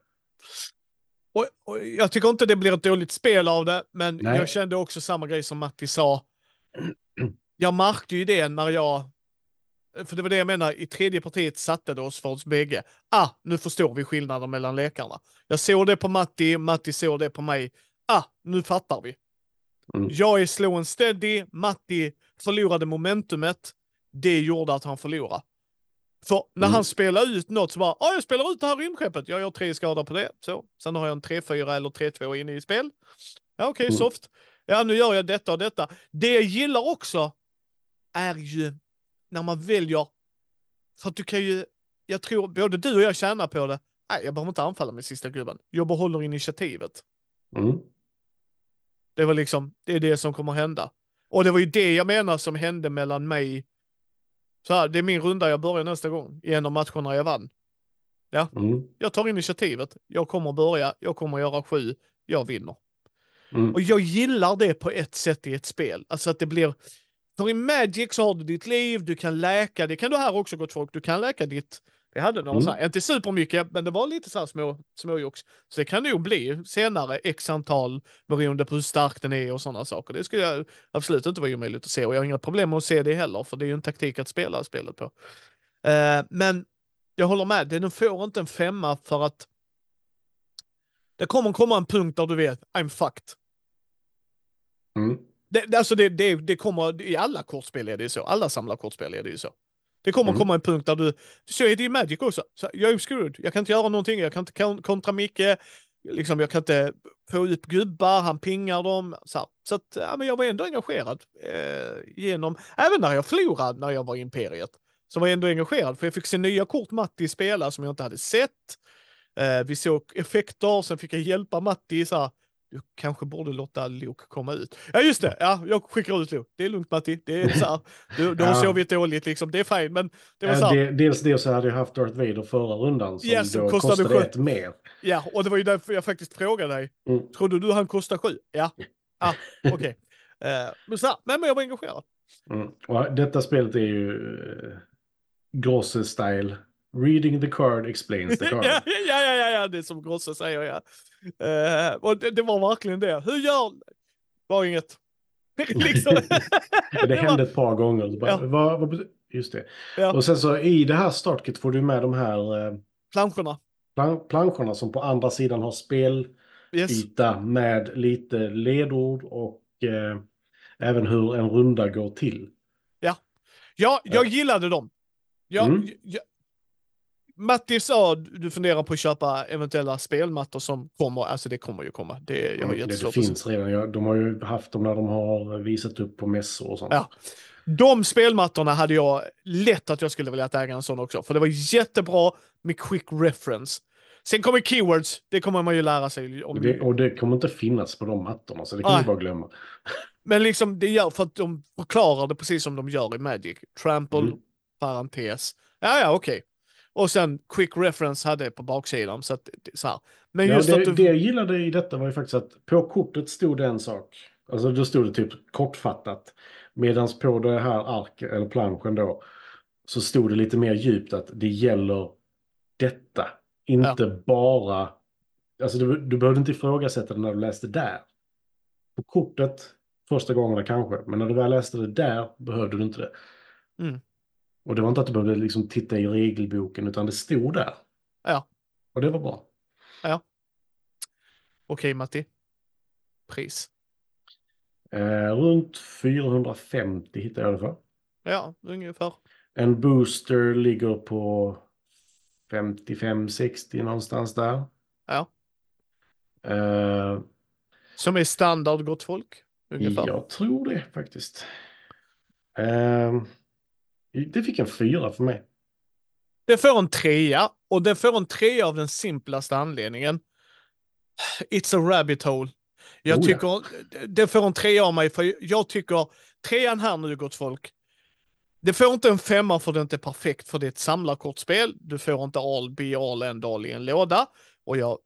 och, och jag tycker inte det blir ett dåligt spel av det, men Nej. jag kände också samma grej som Matti sa. Jag märkte ju det när jag, för det var det jag menar, i tredje partiet satte det oss för oss bägge. Ah, nu förstår vi skillnaden mellan lekarna. Jag såg det på Matti, Matti såg det på mig. Ah, nu fattar vi. Mm. Jag är slow and steady, Matti förlorade momentumet. Det gjorde att han förlorade. För när Mm. han spelar ut något så bara, ja jag spelar ut det här rymdskeppet, jag gör tre skador på det. Så. Sen har jag en 3-4 eller 3-2 inne i spel. Ja okej, Mm. soft. Ja nu gör jag detta och detta. Det jag gillar också ju när man väljer, för att du kan ju, jag tror både du och jag tjänar på det. Nej, jag behöver inte anfalla med sista gubben. Jag behåller initiativet. Mm. Det var liksom, det är det som kommer hända. Och det var ju det jag menar som hände mellan mig. Så här, det är min runda jag börjar nästa gång i en av matcherna jag vann. Mm. Jag tar initiativet, jag kommer börja, jag kommer göra sju, jag vinner. Mm. Och jag gillar det på ett sätt i ett spel. Alltså att det blir... För i Magic så har du ditt liv, du kan läka, det kan du här också gott folk, du kan läka ditt... Vi hade någon Mm. så här, inte supermycket, men det var lite så här små, små jox. Så det kan nog bli senare x antal beroende på hur stark den är och sådana saker. Det skulle jag absolut inte vara omöjligt att se och jag har inga problem med att se det heller, för det är ju en taktik att spela spelet på. Eh, men jag håller med, den får inte en femma för att det kommer komma en punkt där du vet, I'm fucked. Mm. Det, alltså det, det, det kommer, i alla kortspel är det ju så. Alla samlarkortspel är det ju så. Det kommer Mm. komma en punkt där du, så är det i Magic också. Så jag är screwed. Jag kan inte göra någonting, jag kan inte kon- kontra Micke, liksom, jag kan inte få upp gubbar, han pingar dem. Så, så att, ja, men jag var ändå engagerad. Eh, genom, även när jag förlorade när jag var i Imperiet, så var jag ändå engagerad. För jag fick se nya kort Matti spela som jag inte hade sett. Eh, vi såg effekter, sen fick jag hjälpa Matti så här, du kanske borde låta Luke komma ut. Ja just det, ja, jag skickar ut Luke. Det är lugnt Matti, det är så här, du, du har Ja. sovit dåligt liksom, det är fint. Men det var så här, det, dels det så hade jag haft Darth Vader förra rundan som som då kostade kostade, ett mer. ja, och det var ju därför jag faktiskt frågade dig. Mm. Trodde du han kostar sju? Ja, ah, okej. Eh, men så här, nej men jag var engagerad. Mm. Och detta spelet är ju uh, Grosse-style. Reading the card explains the card. ja, ja, ja, ja, ja, det är som Grosse säger ja. Eh, och det, det var verkligen det. Hur gör... Var inget. liksom. det hände ett par gånger. Bara, Ja. vad, vad, just det. Ja. Och sen så i det här startkit får du med de här eh, Planscherna. plan planscherna som på andra sidan har spelyta Yes. med lite ledord och eh, även hur en runda går till. Ja, jag gillade dem. Jag, Mm. jag, Matti sa du funderar på att köpa eventuella spelmattor som kommer. Alltså det kommer ju komma. Det, jag har Mm, det, det finns redan. Ja, De har ju haft dem när de har visat upp på mässor och sånt. Ja. De spelmattorna hade jag lätt att jag skulle vilja äga en sån också. För det var jättebra med quick reference. Sen kommer keywords. Det kommer man ju lära sig. Om, Det, och det kommer inte finnas på de mattorna, så det kan Nej. du bara glömma. Men liksom det gör för att de förklarar det precis som de gör i Magic. Trample, Mm. parentes. Ja, ja, okej. Och sen quick reference hade på baksidan. Så att, så här. Men Ja, just det, att du... det jag gillade i detta var ju faktiskt att på kortet stod det en sak Alltså då stod det typ kortfattat. Medan på det här ark, eller planschen då, så stod det lite mer djupt att det gäller detta. Inte bara, alltså du, du behövde inte ifrågasätta det när du läste där. På kortet, första gångerna kanske, men när du väl läste det där behövde du inte det. Mm. Och det var inte att du behövde liksom titta i regelboken, utan det stod där. Ja. Och det var bra. Okej, Matti. Pris. Eh, runt 450 hittade jag det för. Ja, ungefär. En booster ligger på 55-60 någonstans där. Ja. Eh, Som är standard, gott folk. Ungefär. jag tror det faktiskt. Eh, det fick en fyra för mig. Det får en trea och det får en trea av den simplaste anledningen. It's a rabbit hole. Jag Oh, ja. tycker, det får en trea av mig för jag tycker trean här nu gott folk. Det får inte en femma för det är inte perfekt för det är ett samlarkortspel. Du får inte all be all end all i en låda. Och jag,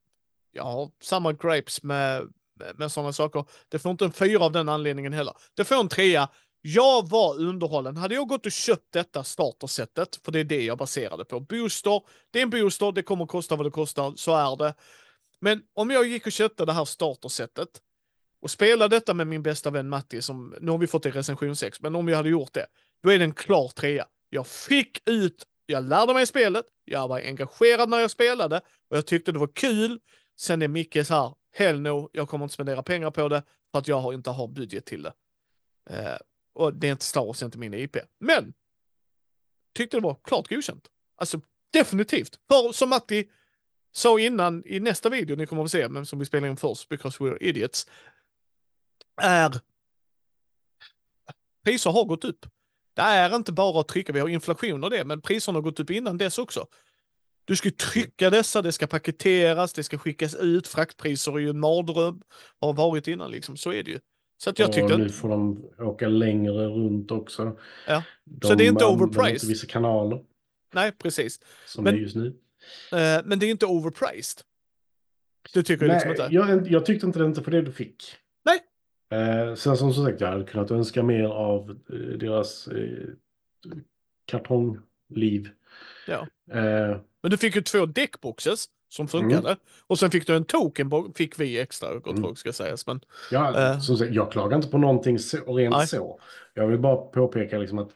jag har samma grapes med, med, med sådana saker. Det får inte en fyra av den anledningen heller. Det får en trea. Jag var underhållen. Hade jag gått och köpt detta startersättet, för det är det jag baserade på. Booster, det är en booster, det kommer kosta vad det kostar, så är det. Men om jag gick och köpte det här startersättet och spelade detta med min bästa vän Matti, som nu har vi fått i recension 6, men om jag hade gjort det, då är det en klar trea. Jag fick ut, jag lärde mig spelet, jag var engagerad när jag spelade och jag tyckte det var kul. Sen är Micke så här, hell no, jag kommer inte spendera pengar på det för att jag inte har budget till det. Eh, och det är inte Star Wars, inte min IP. Men tyckte det var klart godkänt. Alltså definitivt. För som Matti sa innan i nästa video, ni kommer att se, men som vi spelar in först, because we're idiots, är priser har gått upp. Det är inte bara att trycka, vi har inflation och det, men priserna har gått upp innan dess också. Du ska trycka dessa, det ska paketeras, det ska skickas ut, fraktpriser är ju en mardröm, har varit innan liksom, så är det ju. Så att jag tyckte och nu får de åka längre runt också. Ja. De Så det är inte overpriced. inte vissa kanaler nej precis. som Men- det är just nu. Eh, men det är inte overpriced. Det tycker liksom Nej, inte. jag, jag tyckte inte det inte för det du fick. Nej. Eh, sen som sagt, jag hade kunnat önska mer av eh, deras eh, kartongliv. Ja. Eh, Men du fick ju två deckboxes som funkade. Och sen fick du en token, bo- fick vi extra, gott Mm. ska sägas. Men ja, Eh. som sagt, jag klagar inte på någonting så, rent Nej. så. Jag vill bara påpeka liksom att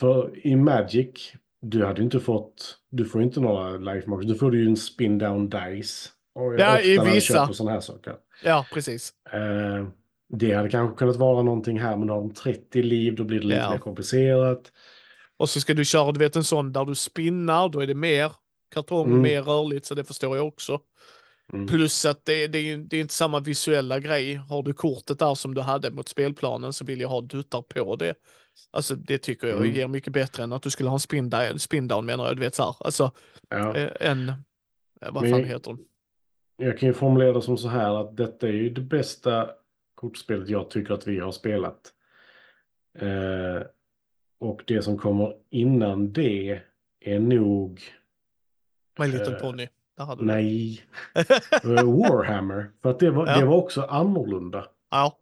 för i Magic, du hade inte fått, du får inte några life marks, du får ju en spin down dice. Och Ja, i vissa. sådana här saker. ja, precis. Eh, det hade kanske kunnat vara någonting här, men då har de 30 liv, då blir det lite Ja. mer komplicerat. Och så ska du köra, du vet en sån där du spinnar, då är det mer kartong, Mm. mer rörligt, så det förstår jag också. Mm. Plus att det, det, det är inte samma visuella grej. Har du kortet där som du hade mot spelplanen så vill jag ha duttar på det. Alltså det tycker jag Mm. ger mycket bättre än att du skulle ha en spin, down- spin down menar jag, du vet så här. Alltså Ja. eh, en, vad Men- fan heter den? Jag kan ju formulera det som så här att detta är ju det bästa kortspelet jag tycker att vi har spelat. Eh, och det som kommer innan det är nog, My Little Eh, Pony. Nej, eh, Warhammer. För att det var, Ja. det var också annorlunda. Ja,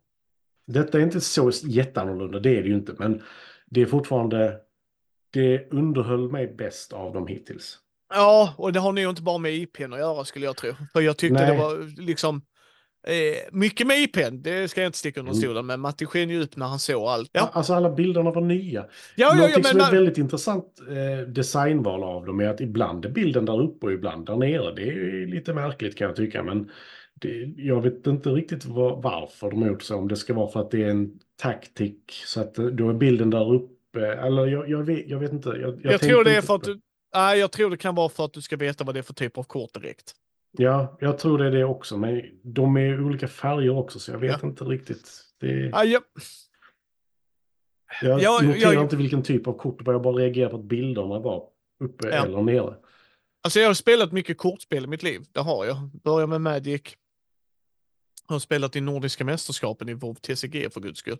Detta är inte så jätteannorlunda, det är det ju inte. Men det är fortfarande, det underhöll mig bäst av dem hittills. Ja, och det har nog inte bara med IPn att göra skulle jag tro. För jag tyckte Nej. det var liksom eh, mycket med IPn, det ska jag inte sticka under Mm. stolen med. Matti sken ju upp när han såg allt. Ja, Alltså alla bilderna var nya. ja, ja, ja Någonting men som är väldigt intressant eh, designval av dem är att ibland är bilden där uppe och ibland där nere. Det är lite märkligt kan jag tycka, men det, jag vet inte riktigt var, varför de har gjort så. Om det ska vara för att det är en taktik så att eh, då är bilden där uppe. Eller jag, jag, vet, jag vet inte. Jag, jag, tror det är för att du, nej, jag tror det kan vara för att du ska veta vad det är för typ av kort direkt. Ja, jag tror det är det också. Men de är olika färger också så jag vet Ja. inte riktigt. Det, Ja, jag, jag jag- noterar jag- inte vilken typ av kort. Jag bara reagerar på att bilderna var uppe Ja. eller nere. alltså jag har spelat mycket kortspel i mitt liv, det har jag. Börjar med Magic. Har spelat i Nordiska mästerskapen i WoW TCG för guds skull.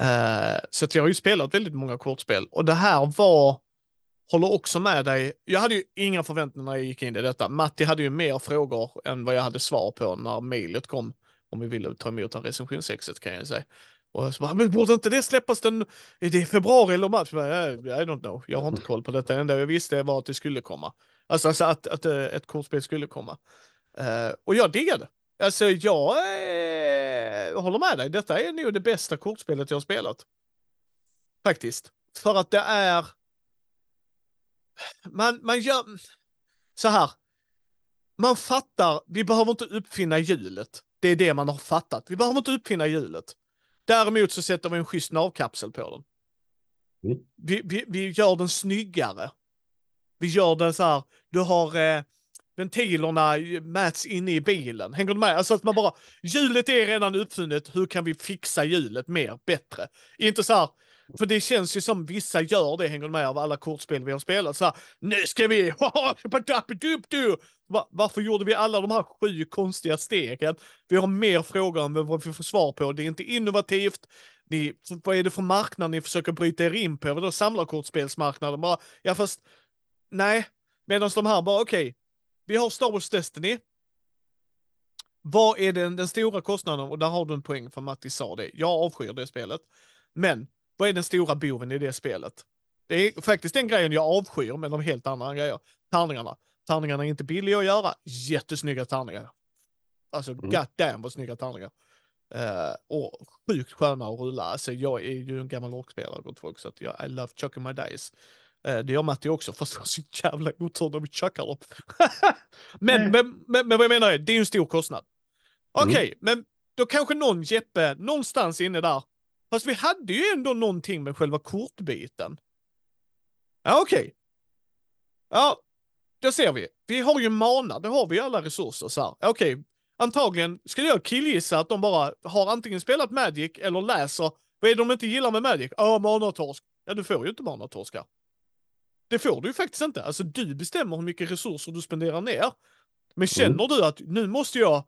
Eh, så jag har ju spelat väldigt många kortspel och det här var, håller också med dig. Jag hade ju inga förväntningar när jag gick in i detta. Matti hade ju mer frågor än vad jag hade svar på när mejlet kom Om vi ville ta emot en recensionsexet kan jag säga. Och så bara, men borde inte det släppas den, är det februari eller mars? Eh, I don't know, jag har inte koll på detta. Det enda jag visste var att det skulle komma. Alltså, alltså att, att eh, ett kortspel skulle komma. Uh, och jag diggade det. Alltså jag eh, håller med dig, detta är nog det bästa kortspelet jag har spelat. Faktiskt. För att det är... Man, man gör... Så här. Man fattar, vi behöver inte uppfinna hjulet. Det är det man har fattat. Vi behöver inte uppfinna hjulet. Däremot så sätter vi en schysst navkapsel på den. Mm. Vi, vi, vi gör den snyggare. Vi gör den så här, du har eh, ventilerna mäts inne i bilen. Hänger du med? Alltså att man bara, hjulet är redan uppfunnet, hur kan vi fixa hjulet mer, bättre? Inte så här, för det känns ju som vissa gör det, hänger du med, av alla kortspel vi har spelat. Så här, nu ska vi... Varför gjorde vi alla de här sju konstiga stegen? Vi har mer frågor än vad vi får svar på. Det är inte innovativt. Ni, vad är det för marknad ni försöker bryta er in på? Vadå samlarkortspelsmarknaden? Bara, ja fast, nej. Medan de här bara, okej, okay, vi har Star Wars Destiny. Vad är den, den stora kostnaden? Och där har du en poäng för Matti sa det. Jag avskyr det spelet. Men vad är den stora boven i det spelet? Det är faktiskt den grejen jag avskyr, men de helt andra grejer. Tärningarna. Tärningarna är inte billiga att göra. Jättesnygga tärningar. Alltså, mm. god damn vad snygga tärningar. Uh, och sjukt sköna att rulla. Alltså, jag är ju en gammal rockspelare, gott folk, så att jag I love chucking my dice. Uh, det gör Matti också, fast det var så jävla otur när vi chuckar dem. men, men, men, men, vad jag menar är, det är ju en stor kostnad. Okej, okay, mm. men då kanske någon Jeppe, någonstans inne där, Fast vi hade ju ändå någonting med själva kortbiten. Ja, okej. Okay. Ja, då ser vi. Vi har ju mana, det har vi alla resurser så här. Okej, okay. antagligen skulle jag killgissa att de bara har antingen spelat Magic eller läser. Vad är det de inte gillar med Magic? Ja, manatorsk. Ja, du får ju inte manatorskar. Det får du ju faktiskt inte. Alltså du bestämmer hur mycket resurser du spenderar ner. Men känner mm. du att nu måste jag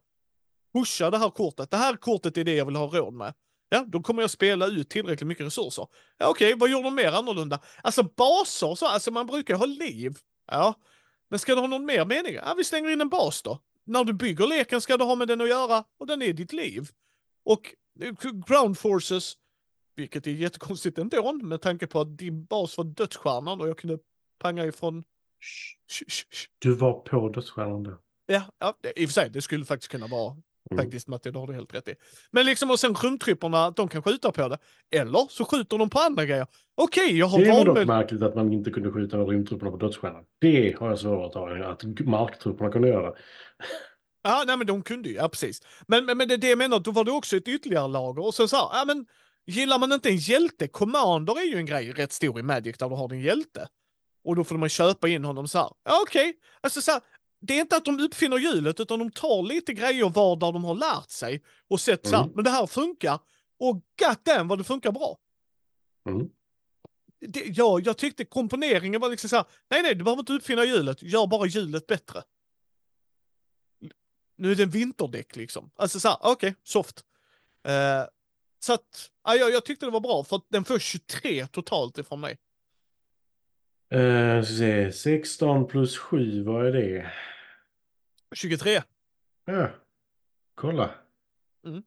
pusha det här kortet. Det här kortet är det jag vill ha råd med. Ja, då kommer jag spela ut tillräckligt mycket resurser. Ja, Okej, okay, vad gjorde de mer annorlunda? Alltså baser, så, alltså man brukar ha liv. Ja, men ska du ha någon mer mening? Ja, vi slänger in en bas då. När du bygger leken ska du ha med den att göra och den är ditt liv. Och eh, ground forces, vilket är jättekonstigt ändå med tanke på att din bas var dödsstjärnan och jag kunde panga ifrån... Du var på dödsstjärnan då? Ja, ja, i och för sig, det skulle faktiskt kunna vara Mm. Faktiskt Matti, det har du helt rätt i. Men liksom och sen rumtripporna, de kan skjuta på det. Eller så skjuter de på andra grejer. Okej, okay, jag har Det är dock märkligt att man inte kunde skjuta rymdtrupperna på dödsstjärnan. Det har jag svårt att ta, att marktrupperna kunde göra. Ja, nej men de kunde ju, ja precis. Men, men, men det, det jag menar, då var det också ett ytterligare lager. Och sen så här, ja men gillar man inte en hjälte, Commander är ju en grej rätt stor i Magic där du har din hjälte. Och då får man köpa in honom så här. Ja okej, okay. alltså så här, det är inte att de uppfinner hjulet, utan de tar lite grejer var där de har lärt sig och sett mm. så men det här funkar. Och god damn vad det funkar bra. Mm. Det, ja, jag tyckte komponeringen var liksom så här, nej nej, du behöver inte uppfinna hjulet, gör bara hjulet bättre. Nu är det en vinterdäck liksom. Alltså så här, okej, okay, soft. Uh, så att, ja, jag, tyckte det var bra, för att den får 23 totalt ifrån mig. Se, 16 plus 7, vad är det? 23. Ja, kolla. Mm.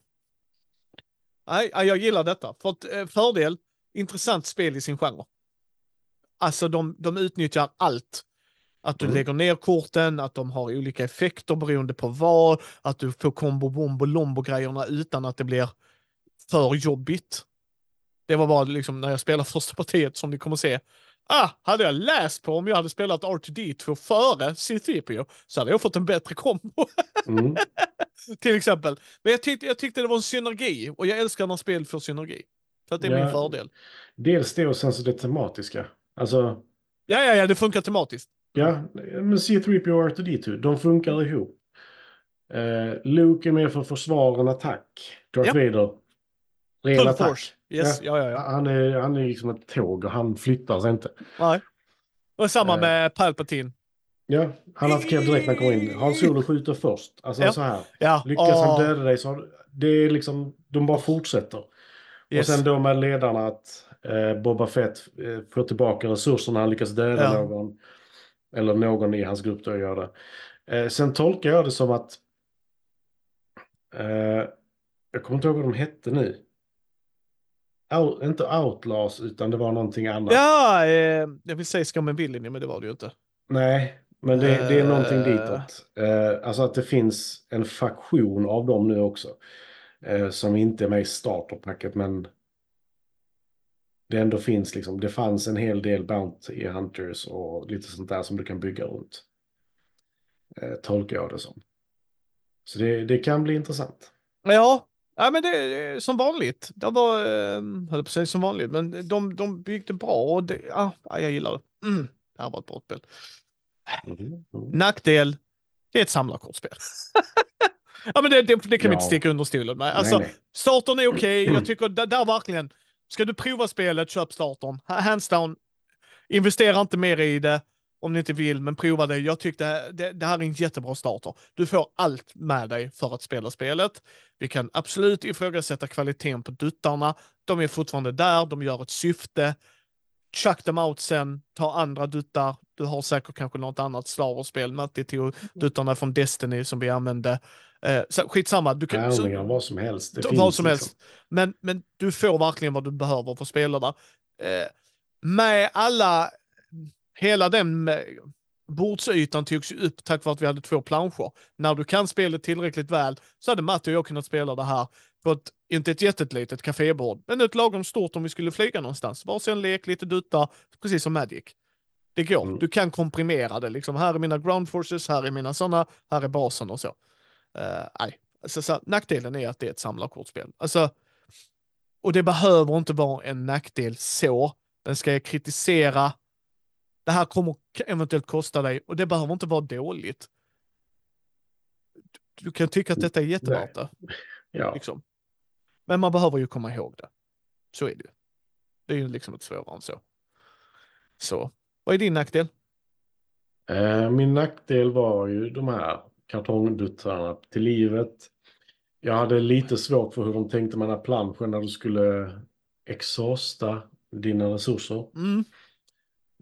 Nej, jag gillar detta. För eh, fördel, intressant spel i sin genre. Alltså de, de utnyttjar allt. Att du mm. lägger ner korten, att de har olika effekter beroende på vad, att du får kombo, bombo, lombo grejerna utan att det blir för jobbigt. Det var bara liksom när jag spelade första partiet som ni kommer se Ah, hade jag läst på om jag hade spelat R2D2 före C3PO så hade jag fått en bättre kombo. Mm. Till exempel. Men jag tyckte, jag tyckte det var en synergi och jag älskar när spel får synergi. Så att det är ja, min fördel. Dels det och sen så det tematiska. Alltså... Ja, ja, ja, det funkar tematiskt. Ja, men C3PO och R2D2, de funkar ihop. Uh, Luke är med för att försvara en attack. Darth ja. Vader Ren Full attack. force. Yes, ja. Ja, ja, Han, är, han är liksom ett tåg och han flyttar sig inte. Nej. Och samma uh, med Palpatine. Ja, han attackerar direkt när han kommer in. Han solo skjuter först. Alltså ja. så här. Ja. Lyckas oh. han döda dig så det är liksom, de bara fortsätter. Yes. Och sen då med ledarna att eh, Boba Fett eh, får tillbaka resurserna han lyckas döda ja. någon. Eller någon i hans grupp då gör det. Eh, sen tolkar jag det som att eh, Jag kommer inte ihåg vad de hette nu. Out, inte Outlaws, utan det var någonting annat. Ja, eh, jag vill säga Scum Villainy, men det var det ju inte. Nej, men det, det är någonting Eh. ditåt. Eh, alltså att det finns en faktion av dem nu också. Eh, som inte är med i starterpacket, men det ändå finns liksom. Det fanns en hel del Bounty Hunters och lite sånt där som du kan bygga runt. Eh, tolkar jag det som. Så det, det kan bli intressant. Ja, ja men det är som vanligt. Det var, eh, höll på som vanligt, men de, de byggde bra och det, ja, ja, jag gillar det. Mm, det här var ett bra spel. Mhm, mm. Nackdel, det är ett samlarkortspel. ja, men det, det, det kan vi inte Ja. sticka under stolen med. Alltså, nej, nej. startern är okej. Jag tycker där, där verkligen, ska du prova spelet, köp startern. Ha- Hands down, investera inte mer i det om ni inte vill, men prova det. Jag tyckte det, det här är en jättebra starter. Du får allt med dig för att spela spelet. Vi kan absolut ifrågasätta kvaliteten på duttarna. De är fortfarande där, de gör ett syfte. Chuck them out sen, ta andra duttar. Du har säkert kanske något annat Star Wars-spel. Matti tog duttarna från Destiny som vi använde. Eh, så skitsamma. Du kan, så- vad som helst. Det vad som liksom. helst. Men, men du får verkligen vad du behöver för att spela där. Eh, med alla, hela den eh, bordsytan togs ju upp tack vare att vi hade två planscher. När du kan spelet tillräckligt väl så hade Matti och jag kunnat spela det här på ett, inte ett jättelitet kafébord, men ett lagom stort om vi skulle flyga någonstans. Varsin lek, lite duttar, precis som Magic. Det går. Mm. Du kan komprimera det. Liksom, här är mina ground forces, här är mina sådana, här är basen och så. Eh, nej, alltså, så, nackdelen är att det är ett samlarkortspel. Alltså, och det behöver inte vara en nackdel så. Den ska jag kritisera. Det här kommer eventuellt kosta dig och det behöver inte vara dåligt. Du- Du kan tycka att detta är jättevärt det. Ja. Liksom. Men man behöver ju komma ihåg det. Så är det ju. Det är ju liksom inte svårare än så. Så, vad är din nackdel? Eh, Min nackdel var ju de här kartongduttrarna till livet. Jag hade lite svårt för hur de tänkte med den här planschen när du skulle exhausta dina resurser. Mm.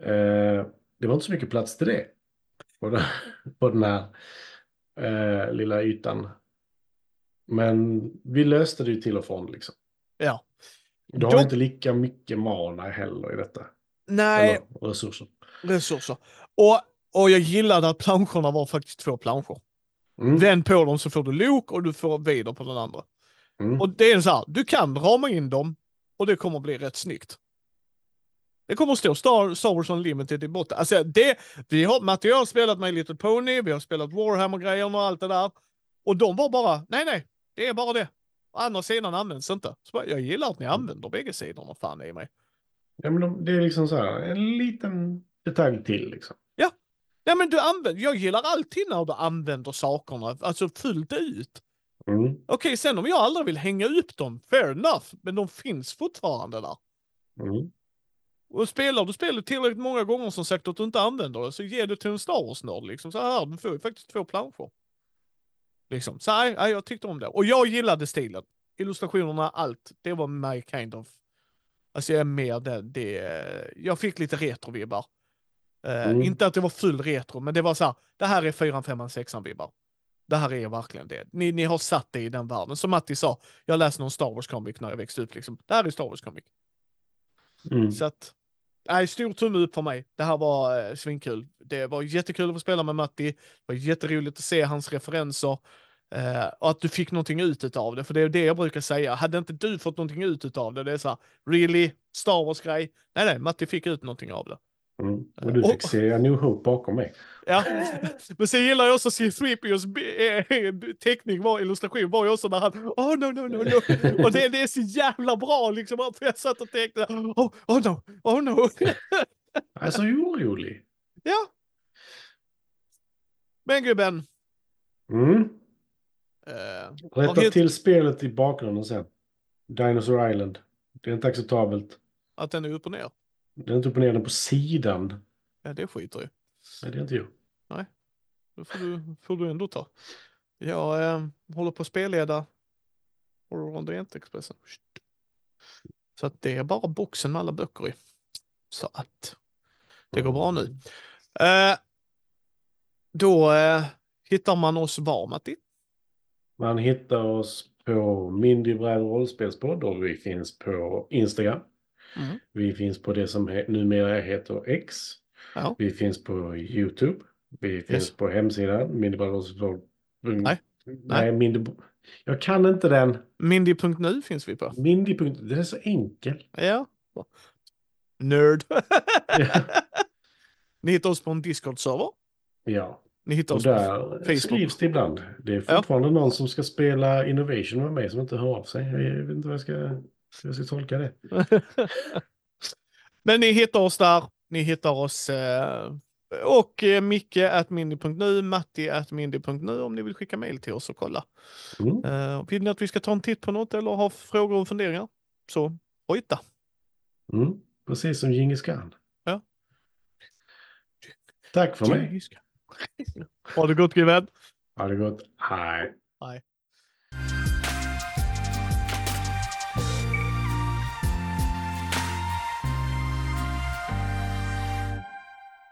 Eh, det var inte så mycket plats till det på den, på den här eh, lilla ytan. Men vi löste det ju till och från liksom. Ja. Du har Dock- inte lika mycket mana heller i detta. Nej, Eller resurser. resurser. Och, och jag gillade att planscherna var faktiskt två planscher. Mm. Vänd på dem så får du lok och du får vidare på den andra. Mm. Och det är så här, du kan rama in dem och det kommer bli rätt snyggt. Det kommer att stå Star, Star Wars Unlimited i botten. Alltså det, vi har, jag har spelat My Little Pony, vi har spelat Warhammer-grejerna och allt det där. Och de var bara, nej nej, det är bara det. Andra sidan används inte. Så bara, jag gillar att ni använder bägge sidorna, fan i mig. Ja, men de, det är liksom så här, en liten detalj till liksom. Nej men du använder, jag gillar alltid när du använder sakerna, alltså fullt ut. Mm. Okej, sen om jag aldrig vill hänga upp dem, fair enough, men de finns fortfarande där. Mm. Och spelar du spelet tillräckligt många gånger som sagt att du inte använder det, så ge det till en Star Wars-nörd. Liksom. Så här, du får ju faktiskt två planscher. Liksom. Så nej, nej, jag tyckte om det. Och jag gillade stilen. Illustrationerna, allt. Det var my kind of... Alltså jag är mer det, det Jag fick lite retro-vibbar. Eh, Mm. Inte att det var full retro, men det var så här, det här är 4, 5, 6 vibbar. Det här är verkligen det. Ni, ni har satt det i den världen. Som Matti sa, jag läste någon Star Wars-comic när jag växte upp. Liksom. Det här är Star Wars-comic. Mm. Så att, nej, stor tumme upp för mig. Det här var eh, svinkul. Det var jättekul att få spela med Matti. Det var jätteroligt att se hans referenser. Eh, och att du fick någonting ut av det, för det är det jag brukar säga. Hade inte du fått någonting ut av det, det är så här, really? Star Wars-grej? Nej, nej, Matti fick ut någonting av det. Mm. Och du Och- fick se A New Hope bakom mig. Ja, men sen gillar jag också C-3POs eh, teckning, var illustration var ju också när han oh no no no no. Och det, det är så jävla bra liksom. För jag satt och tänkte oh, oh no, oh no. Alltså orolig. Ja. Men gubben. Mm. Eh, Rätta heter- till spelet i bakgrunden sen. Dinosaur Island. Det är inte acceptabelt. att den är upp och ner. Det är inte upp och ner den på sidan. Ja, det skiter ju. Nej, det är inte jag. Det får du, får du ändå ta. Jag eh, håller på att spelleda Horror on the Expressen. Så att det är bara boxen med alla böcker i. Så att det går bra nu. Eh, då eh, hittar man oss var, Matti? Man hittar oss på Mindy Brad rollspelspodd och vi finns på Instagram. Mm. Vi finns på det som he numera heter X. Ja. Vi finns på YouTube. Vi finns Yes. på hemsidan mindybrothers.com. Nej. Nej, Mindy... Jag kan inte den. Mindy.nu finns vi på. Mindy. Den är så enkel. Ja. Nerd. Ja. Ni hittar oss på en Discord-server. ja. Ni hittar Och oss på där Facebook. skrivs det ibland. Det är Ja. fortfarande någon som ska spela Innovation med mig som inte hör av sig. Jag vet inte hur jag ska, hur jag ska tolka det. Men ni hittar oss där. Ni hittar oss eh, och eh, Micke at mindy.nu, Matti at mindy.nu om ni vill skicka mail till oss och kolla. Mm. Eh, vill ni att vi ska ta en titt på något eller ha frågor och funderingar? Så hojta. Mm. Precis som Djingis Khan. Ja. Tack för mig. Ha det gott, Given. Ha det gott. Hej. Hej.